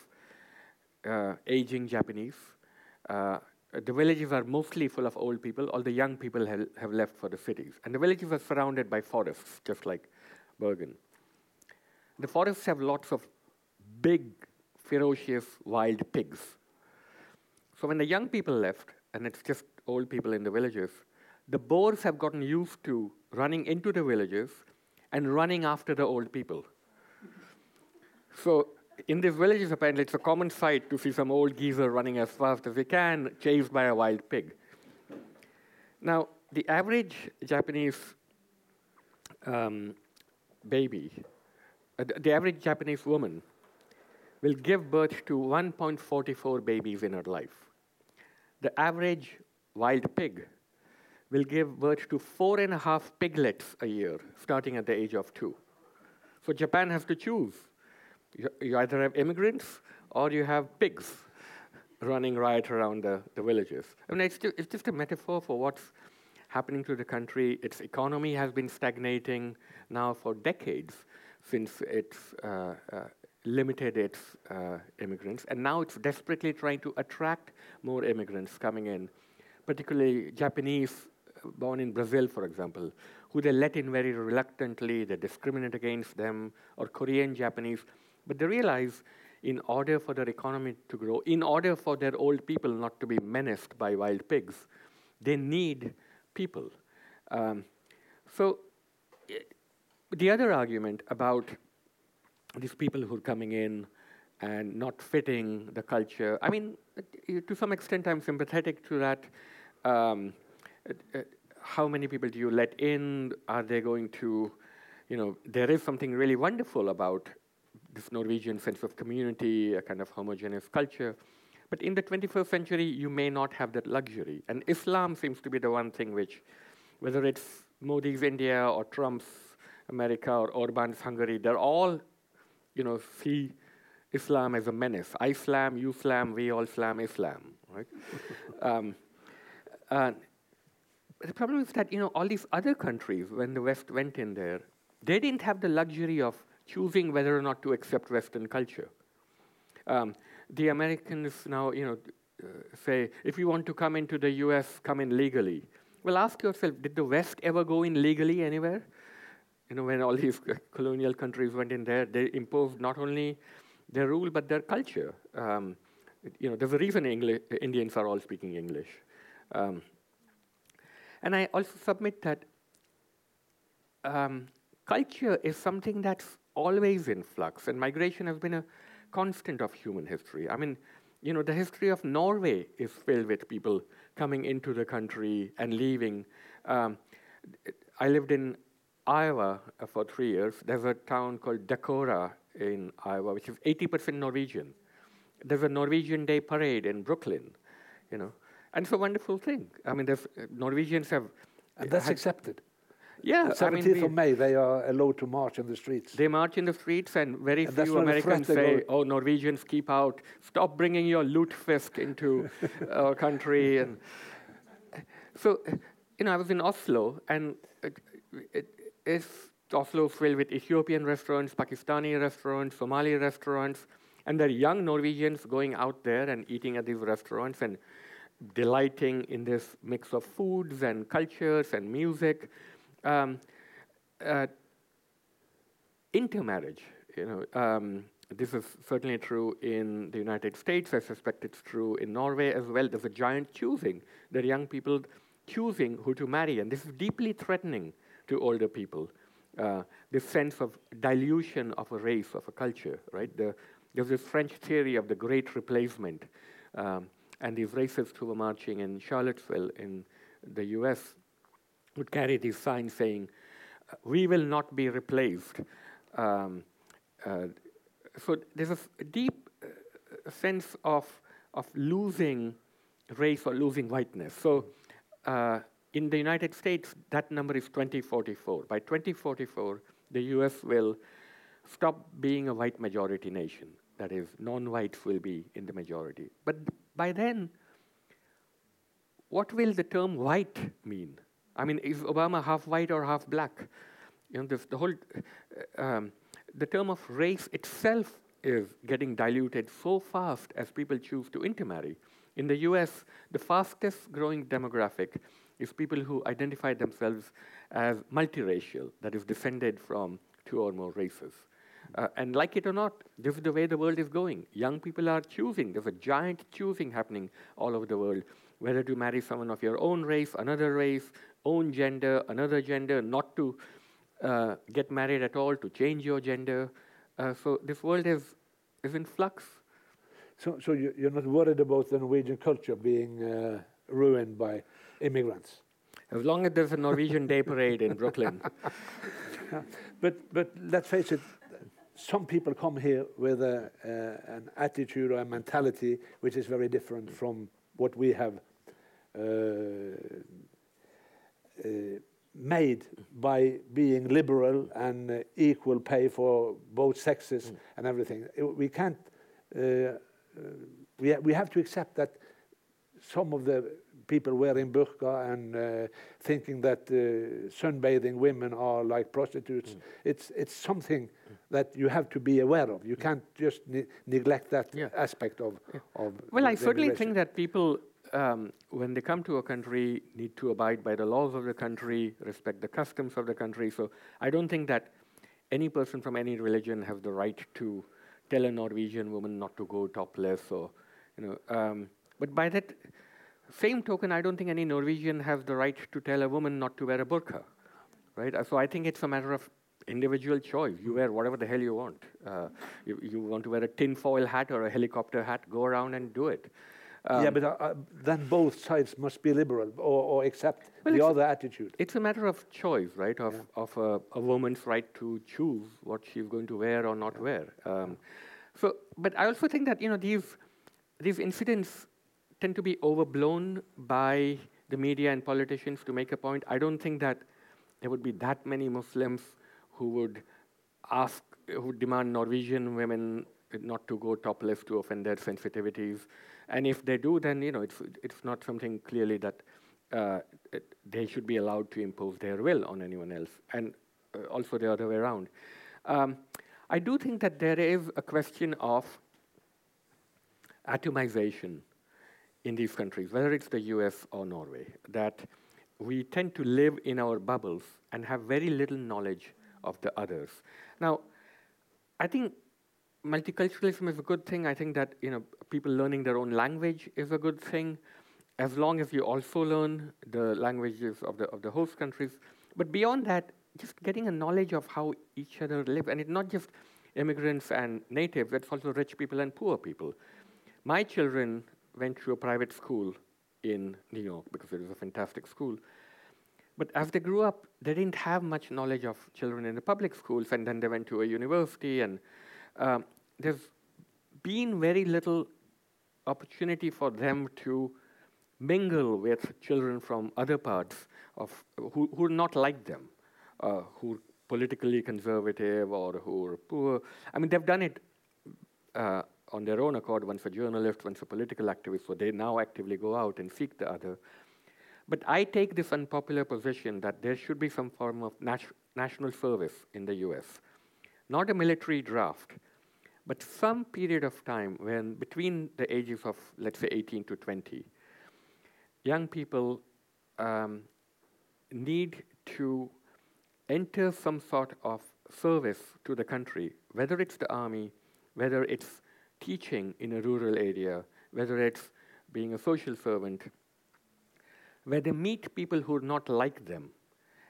uh, aging Japanese. Uh, the villages are mostly full of old people, all the young people have, have left for the cities. And the villages are surrounded by forests, just like Bergen. The forests have lots of big, ferocious wild pigs. So when the young people left, and it's just old people in the villages, the boars have gotten used to running into the villages and running after the old people. So in these villages, apparently, it's a common sight to see some old geezer running as fast as they can, chased by a wild pig. Now, the average Japanese um, baby, uh, the average Japanese woman, will give birth to 1.44 babies in her life. The average wild pig will give birth to four and a half piglets a year, starting at the age of two. So Japan has to choose. You, either have immigrants or you have pigs running riot around the, the villages. I mean, it's, ju- it's just a metaphor for what's happening to the country. Its economy has been stagnating now for decades since it's uh, uh, limited its uh, immigrants, and now it's desperately trying to attract more immigrants coming in, particularly Japanese born in Brazil, for example, who they let in very reluctantly, they discriminate against them, or Korean Japanese. But they realize in order for their economy to grow, in order for their old people not to be menaced by wild pigs, they need people. Um, so, the other argument about these people who are coming in and not fitting the culture, I mean, to some extent, I'm sympathetic to that. Um, uh, how many people do you let in? Are they going to, you know, there is something really wonderful about Norwegian sense of community, a kind of homogeneous culture. But in the 21st century, you may not have that luxury. And Islam seems to be the one thing which, whether it's Modi's India or Trump's America or Orban's Hungary, they're all, you know, see Islam as a menace. I slam, you slam, we all slam Islam, right? [LAUGHS] um, uh, the problem is that you know all these other countries, when the West went in there, they didn't have the luxury of choosing whether or not to accept Western culture. Um, the Americans now, you know, uh, say if you want to come into the U.S., come in legally. Well, ask yourself: Did the West ever go in legally anywhere? You know, when all these [LAUGHS] colonial countries went in there, they imposed not only their rule but their culture. Um, you know, there's a reason Engli- Indians are all speaking English. Um, and I also submit that um, culture is something that's always in flux, and migration has been a constant of human history. I mean, you know, the history of Norway is filled with people coming into the country and leaving. Um, I lived in Iowa uh, for three years. There's a town called Decorah in Iowa, which is 80% Norwegian. There's a Norwegian Day parade in Brooklyn, you know. And it's a wonderful thing. I mean, uh, Norwegians have. And that's accepted. Yeah, 17th I mean, of May, they are allowed to march in the streets. They march in the streets, and very And few Americans say, "Oh, Norwegians, keep out! Stop bringing your lutefisk into [LAUGHS] our country." And so, you know, I was in Oslo, and it, it, it's Oslo filled with Ethiopian restaurants, Pakistani restaurants, Somali restaurants, and there are young Norwegians going out there and eating at these restaurants and delighting in this mix of foods and cultures and music. Um, uh, intermarriage, you know, um, this is certainly true in the United States. I suspect it's true in Norway as well. There's a giant choosing. There are young people choosing who to marry, and this is deeply threatening to older people. Uh, this sense of dilution of a race, of a culture, right? The, there's this French theory of the great replacement. Um, and these racists who were marching in Charlottesville in the US would carry these signs saying, We will not be replaced. Um, uh, so there's a deep uh, sense of, of losing race or losing whiteness. So uh, in the United States, that number is 2044. By 2044, the US will stop being a white majority nation. That is, non whites will be in the majority. But by then, what will the term white mean? I mean, is Obama half white or half black? You know, this, the whole, uh, um, the term of race itself is getting diluted so fast as people choose to intermarry. In the US, the fastest growing demographic is people who identify themselves as multiracial, that is, descended from two or more races. Uh, and like it or not, this is the way the world is going. Young people are choosing. There's a giant choosing happening all over the world, whether to marry someone of your own race, another race, own gender, another gender, not to uh, get married at all, to change your gender. Uh, so this world is, is in flux. So, so you're not worried about the Norwegian culture being uh, ruined by immigrants? As long as there's a Norwegian Day Parade in Brooklyn. [LAUGHS] but, but let's face it, some people come here with a, uh, an attitude or a mentality which is very different from what we have uh, uh, made by being liberal and uh, equal pay for both sexes mm. and everything. We can't. Uh, uh, we, ha we have to accept that some of the people wearing burqa and uh, thinking that uh, sunbathing women are like prostitutes. Mm. It's, it's something mm. that you have to be aware of. You mm. can't just ne neglect that yeah. aspect of, yeah. of Well, I certainly think that people, um, when they come to a country, need to abide by the laws of the country, respect the customs of the country. So I don't think that any person from any religion has the right to tell a Norwegian woman not to go topless or, you know. Um, but by that, same token, I don't think any Norwegian has the right to tell a woman not to wear a burqa, right? So I think it's a matter of individual choice. You wear whatever the hell you want. Uh, you, you, want to wear a tinfoil hat or a helicopter hat, go around and do it. Um, yeah, but uh, uh, then both sides must be liberal or, or accept well, the other attitude. It's a matter of choice, right? Of, yeah. of a, a, woman's right to choose what she's going to wear or not yeah. wear. Um, so, but I also think that you know these these incidents tend to be overblown by the media and politicians to make a point. I don't think that there would be that many Muslims who would ask, who would demand Norwegian women not to go topless to offend their sensitivities. And if they do, then you know it's it's not something clearly that uh, it, they should be allowed to impose their will on anyone else, and uh, also the other way around. Um, I do think that there is a question of atomization in these countries, whether it's the US or Norway, that we tend to live in our bubbles and have very little knowledge of the others. Now, I think multiculturalism is a good thing. I think that you know people learning their own language is a good thing, as long as you also learn the languages of the of the host countries. But beyond that, just getting a knowledge of how each other live, and it's not just immigrants and natives; it's also rich people and poor people. My children went to a private school in New York because it was a fantastic school. But as they grew up, they didn't have much knowledge of children in the public schools, and then they went to a university, and um, there's been very little opportunity for them to mingle with children from other parts of who, who are not like them, uh, who are politically conservative or who are poor. I mean, they've done it uh, on their own accord, once a journalist, once a political activist, so they now actively go out and seek the other. But I take this unpopular position that there should be some form of nat national service in the US. Not a military draft, but some period of time when between the ages of, let's say, 18 to 20, young people um, need to enter some sort of service to the country, whether it's the army, whether it's teaching in a rural area, whether it's being a social servant, where they meet people who are not like them.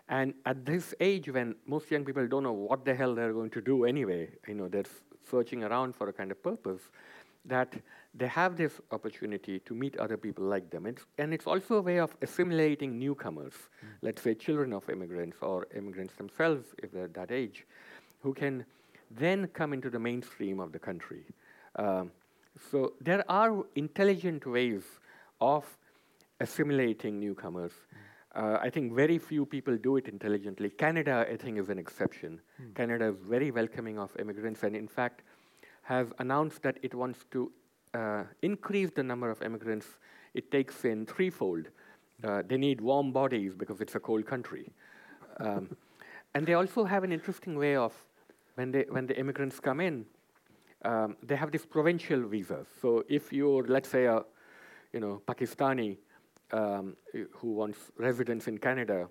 And at this age, when most young people don't know what the hell they're going to do anyway, you know, they're searching around for a kind of purpose, that they have this opportunity to meet other people like them. It's, and it's also a way of assimilating newcomers, mm. let's say children of immigrants or immigrants themselves, if they're that age, who can then come into the mainstream of the country. Um, so there are intelligent ways of assimilating newcomers. Uh, I think very few people do it intelligently. Canada, I think, is an exception. Mm. Canada is very welcoming of immigrants, and in fact, has announced that it wants to uh, increase the number of immigrants it takes in threefold. Uh, they need warm bodies because it's a cold country. Um, [LAUGHS] and they also have an interesting way of, when, they, when the immigrants come in, um, they have these provincial visas. So if you're, let's say, a, you know, Pakistani um, who wants residence in Canada,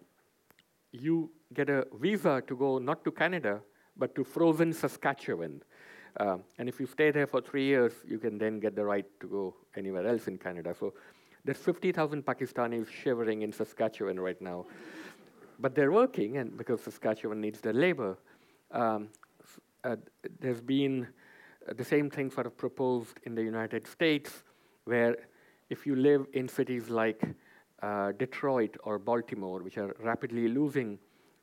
you get a visa to go not to Canada, but to frozen Saskatchewan. Uh, and if you stay there for three years, you can then get the right to go anywhere else in Canada. So there's 50,000 Pakistanis shivering in Saskatchewan right now. But they're working, and because Saskatchewan needs their labor, um, uh, there's been uh, the same thing sort of proposed in the United States, where if you live in cities like uh, Detroit or Baltimore, which are rapidly losing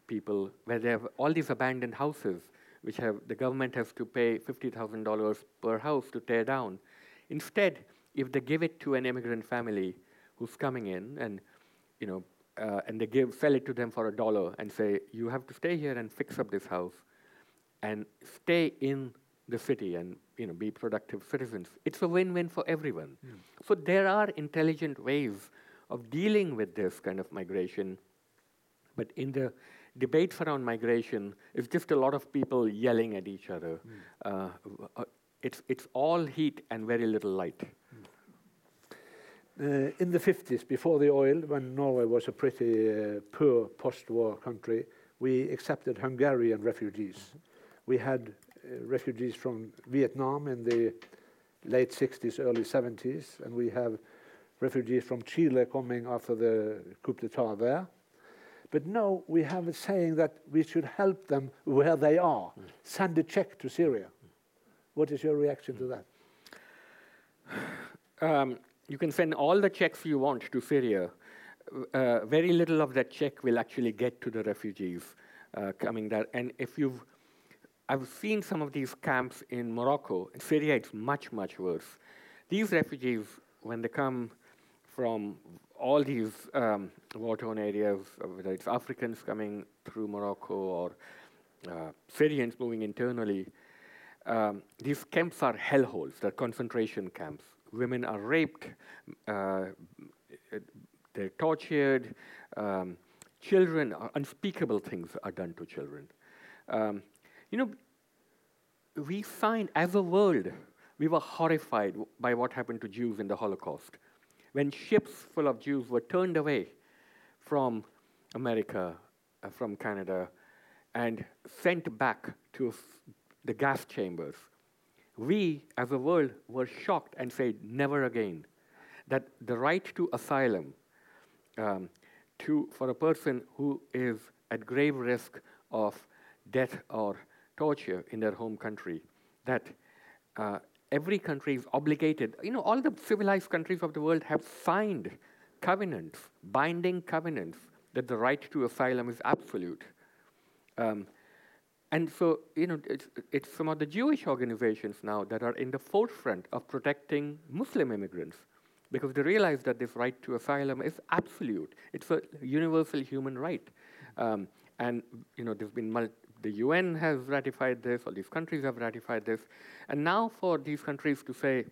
people, where they have all these abandoned houses, which have the government has to pay $50,000 per house to tear down. Instead, if they give it to an immigrant family who's coming in and you know uh, and they give sell it to them for a dollar and say you have to stay here and fix up this house and stay in the city and you know be productive citizens it's a win-win for everyone mm. so there are intelligent ways of dealing with this kind of migration but in the debates around migration it's just a lot of people yelling at each other mm. uh, it's, it's all heat and very little light uh, in the 50s, before the oil, when Norway was a pretty uh, poor post-war country, we accepted Hungarian refugees. Mm -hmm. We had refugees from Vietnam in the late 60s, early 70s, and we have refugees from Chile coming after the coup d'etat there. But now we have a saying that we should help them where they are. Mm. Send a check to Syria. What is your reaction to that? Um, you can send all the checks you want to Syria. Uh, very little of that check will actually get to the refugees uh, coming there. And if you've, I've seen some of these camps in Morocco. In Syria, it's much, much worse. These refugees, when they come from all these um, war-torn areas, whether it's Africans coming through Morocco or uh, Syrians moving internally, um, these camps are hellholes. They're concentration camps women are raped, uh, they're tortured, um, children, unspeakable things are done to children. Um, you know, we find as a world, we were horrified by what happened to Jews in the Holocaust. When ships full of Jews were turned away from America, uh, from Canada, and sent back to the gas chambers we as a world were shocked and said, never again. That the right to asylum um, to, for a person who is at grave risk of death or torture in their home country, that uh, every country is obligated. You know, all the civilized countries of the world have signed covenants, binding covenants, that the right to asylum is absolute. Um, and so, you know, it's, it's some of the Jewish organizations now that are in the forefront of protecting Muslim immigrants because they realize that this right to asylum is absolute. It's a universal human right. Um, and, you know, there's been the UN has ratified this, all these countries have ratified this. And now for these countries to say,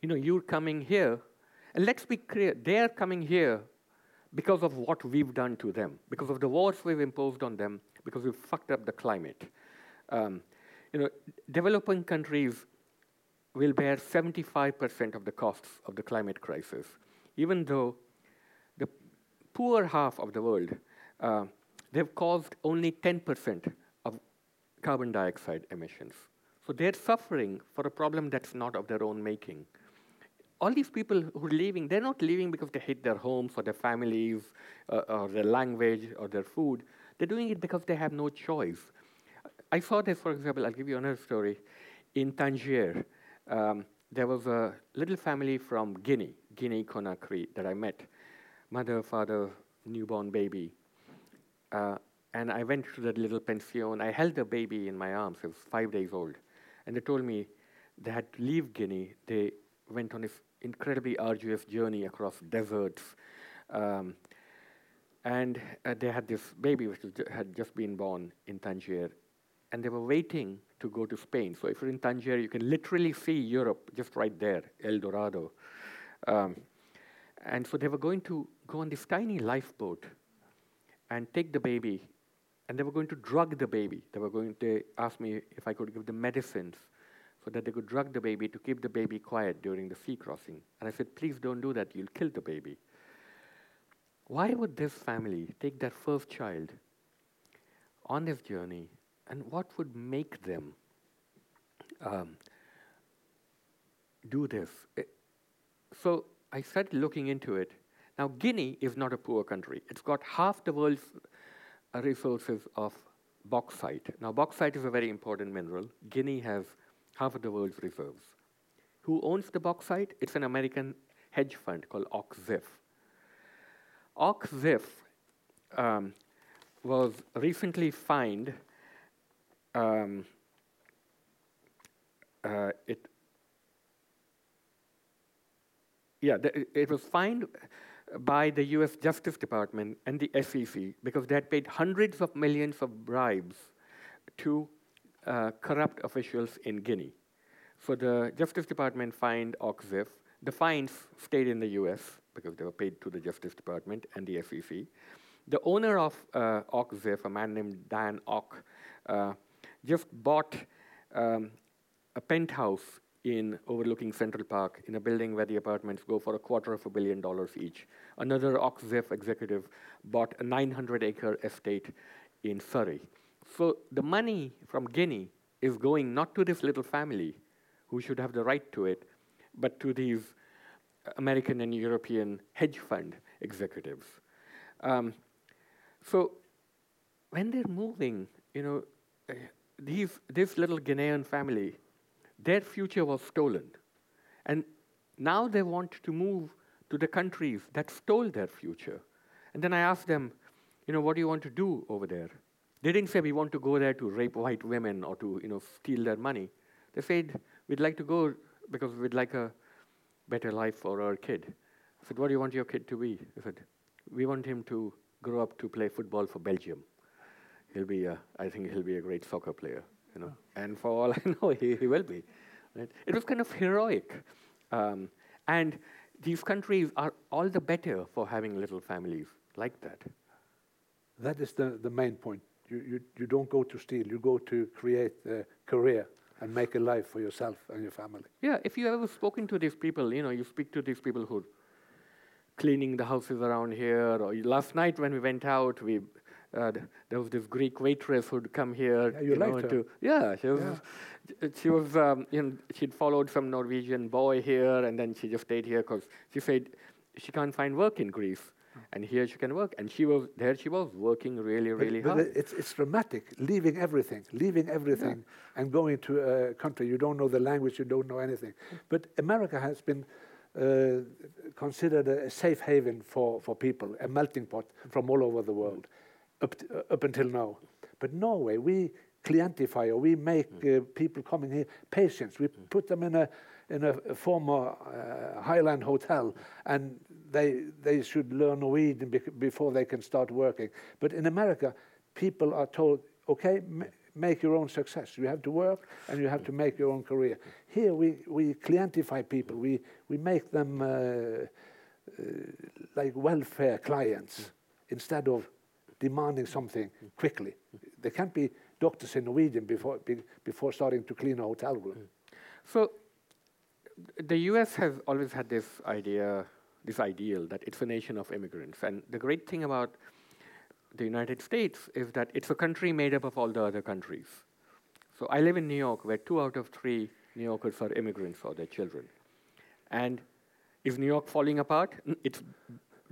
you know, you're coming here, and let's be clear, they're coming here because of what we've done to them, because of the wars we've imposed on them, because we've fucked up the climate. Um, you know, developing countries will bear 75% of the costs of the climate crisis, even though the poor half of the world, uh, they've caused only 10% of carbon dioxide emissions. So they're suffering for a problem that's not of their own making. All these people who are leaving, they're not leaving because they hate their homes or their families uh, or their language or their food. They're doing it because they have no choice. I saw this, for example, I'll give you another story. In Tangier, um, there was a little family from Guinea, Guinea Conakry, that I met. Mother, father, newborn baby. Uh, and I went to that little pension. I held the baby in my arms. It was five days old. And they told me they had to leave Guinea. They went on this incredibly arduous journey across deserts. Um, and uh, they had this baby which had just been born in Tangier, and they were waiting to go to Spain. So if you're in Tangier, you can literally see Europe just right there, El Dorado. Um, and so they were going to go on this tiny lifeboat and take the baby, and they were going to drug the baby. They were going to ask me if I could give them medicines so that they could drug the baby to keep the baby quiet during the sea crossing. And I said, please don't do that, you'll kill the baby. Why would this family take their first child on this journey, and what would make them um, do this? It, so I started looking into it. Now, Guinea is not a poor country. It's got half the world's resources of bauxite. Now, bauxite is a very important mineral. Guinea has half of the world's reserves. Who owns the bauxite? It's an American hedge fund called Och-Ziff. Och-Ziff um, was recently fined. Um, uh, it, yeah, it was fined by the US Justice Department and the SEC because they had paid hundreds of millions of bribes to uh, corrupt officials in Guinea. So the Justice Department fined Och-Ziff. The fines stayed in the US because they were paid to the Justice Department and the SEC. The owner of uh, Och-Ziff, a man named Dan Och, uh, just bought um, a penthouse in overlooking Central Park in a building where the apartments go for a quarter of a billion dollars each. Another Och-Ziff executive bought a 900 acre estate in Surrey. So the money from Guinea is going not to this little family who should have the right to it, but to these American and European hedge fund executives. Um, so when they're moving, you know, uh, these, this little Guinean family their future was stolen. And now they want to move to the countries that stole their future. And then I asked them, you know, what do you want to do over there? They didn't say we want to go there to rape white women or to, you know, steal their money. They said we'd like to go because we'd like a better life for our kid. I said, what do you want your kid to be? I said, we want him to grow up to play football for Belgium. He'll be, a, I think he'll be a great soccer player you know. And for all [LAUGHS] I know, he, he will be. Right? It was kind of heroic. Um, and these countries are all the better for having little families like that. That is the, the main point. You, you, you don't go to steal, you go to create a career and make a life for yourself and your family. Yeah, if you ever spoken to these people, you know, you speak to these people who cleaning the houses around here, or last night when we went out, we uh, there was this Greek waitress who'd come here. Yeah, you, you know, to, yeah, she was, yeah. she was, um, you know, she'd followed some Norwegian boy here, and then she just stayed here because she said she can't find work in Greece, and here she can work. And she was there. She was working really, really but, hard. But it's it's dramatic, leaving everything, leaving everything, yeah. and going to a country you don't know the language, you don't know anything. But America has been. Uh, considered a safe haven for, for people, a melting pot from all over the world up, up until now. But Norway, we clientify or we make mm. uh, people coming here patients. We mm. put them in a in a, former uh, Highland hotel, and they they should learn Norwegian before they can start working. But in America, people are told, okay, make your own success. You have to work and you have to make your own career. Here we we clientify people. We we make them uh, uh like welfare clients instead of demanding something quickly. There can't be doctors in Norwegian before, be, before starting to clean a hotel room. So the US has always had this idea, this ideal that it's a nation of immigrants. And the great thing about the United States is that it's a country made up of all the other countries. So I live in New York, where two out of three New Yorkers are immigrants or their children. And is New York falling apart? It's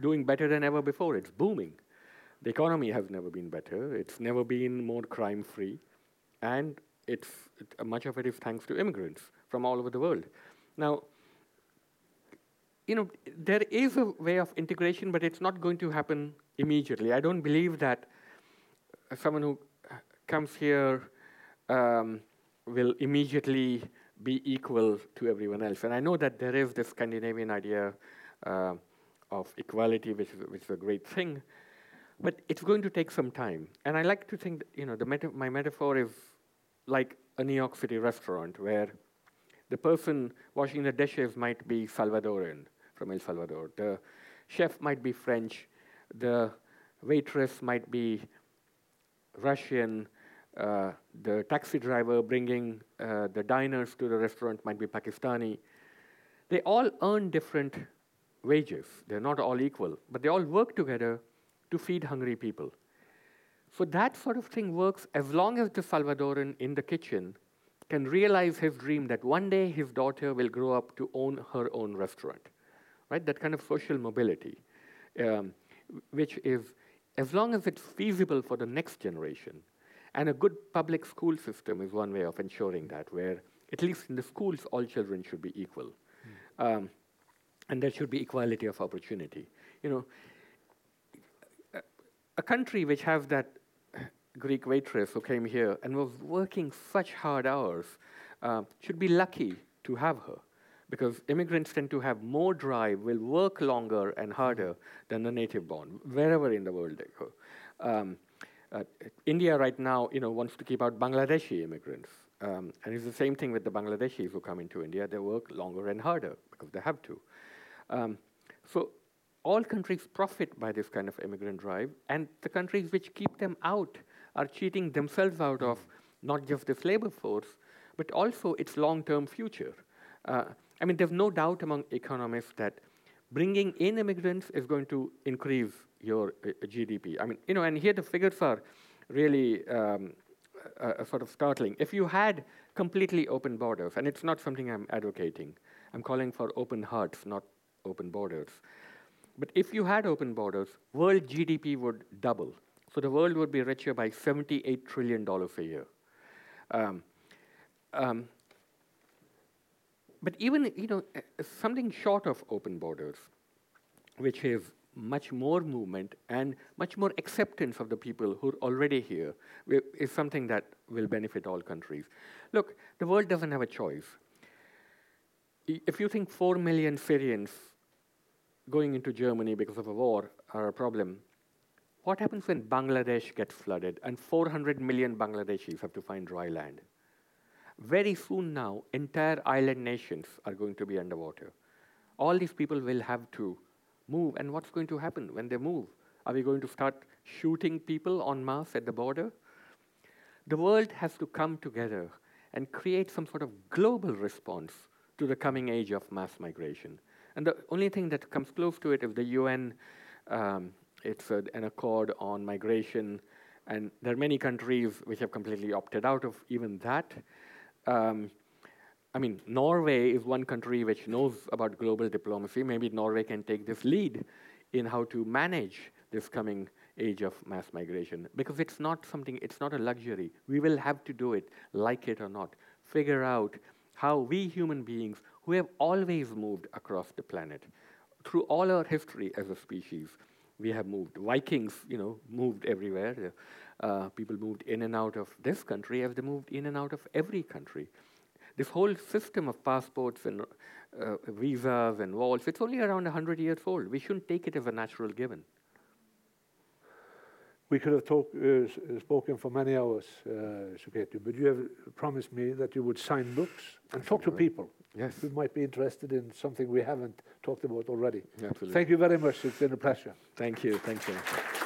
doing better than ever before. It's booming. The economy has never been better. It's never been more crime free. And it's, it, much of it is thanks to immigrants from all over the world. Now, you know, there is a way of integration, but it's not going to happen immediately. I don't believe that someone who comes here um, will immediately be equal to everyone else. And I know that there is this Scandinavian idea uh, of equality, which which is a great thing. But it's going to take some time. And I like to think, that, you know, the meta- my metaphor is like a New York City restaurant where the person washing the dishes might be Salvadoran from El Salvador. The chef might be French. The waitress might be Russian. Uh, the taxi driver bringing uh, the diners to the restaurant might be Pakistani. They all earn different wages. They're not all equal, but they all work together to feed hungry people. So that sort of thing works as long as the Salvadoran in the kitchen can realize his dream that one day his daughter will grow up to own her own restaurant, right? That kind of social mobility, um, which is, as long as it's feasible for the next generation, and a good public school system is one way of ensuring that, where at least in the schools, all children should be equal. Mm. Um, and there should be equality of opportunity. You know, a country which has that Greek waitress who came here and was working such hard hours uh, should be lucky to have her because immigrants tend to have more drive, will work longer and harder than the native born, wherever in the world they go. Um, uh, India right now, you know, wants to keep out Bangladeshi immigrants. Um, and it's the same thing with the Bangladeshis who come into India. They work longer and harder because they have to. Um, so all countries profit by this kind of immigrant drive, and the countries which keep them out are cheating themselves out of not just this labor force, but also its long-term future. Uh, I mean, there's no doubt among economists that bringing in immigrants is going to increase your uh, GDP. I mean, you know, and here the figures are really um, uh, uh, sort of startling. If you had completely open borders, and it's not something I'm advocating, I'm calling for open hearts, not open borders. But if you had open borders, world GDP would double. So the world would be richer by $78 trillion a year. Um, um, but even, you know, something short of open borders, which is much more movement and much more acceptance of the people who are already here is something that will benefit all countries. Look, the world doesn't have a choice. If you think 4 million Syrians going into Germany because of a war are a problem, what happens when Bangladesh gets flooded and 400 million Bangladeshis have to find dry land? Very soon now, entire island nations are going to be underwater. All these people will have to move. And what's going to happen when they move? Are we going to start shooting people en masse at the border? The world has to come together and create some sort of global response to the coming age of mass migration. And the only thing that comes close to it is the UN, um, it's a, an accord on migration, and there are many countries which have completely opted out of even that. Um, I mean, Norway is one country which knows about global diplomacy. Maybe Norway can take this lead in how to manage this coming age of mass migration because it's not something, it's not a luxury. We will have to do it, like it or not. Figure out how we human beings, who have always moved across the planet, through all our history as a species, we have moved. Vikings, you know, moved everywhere. Uh, people moved in and out of this country as they moved in and out of every country. This whole system of passports and uh, visas and walls, it's only around 100 years old. We shouldn't take it as a natural given. We could have talk, uh, spoken for many hours, uh, Suketu, but you have promised me that you would sign books and talk to people yes. who might be interested in something we haven't talked about already. Absolutely. Thank you very much. It's been a pleasure. Thank you. Thank you.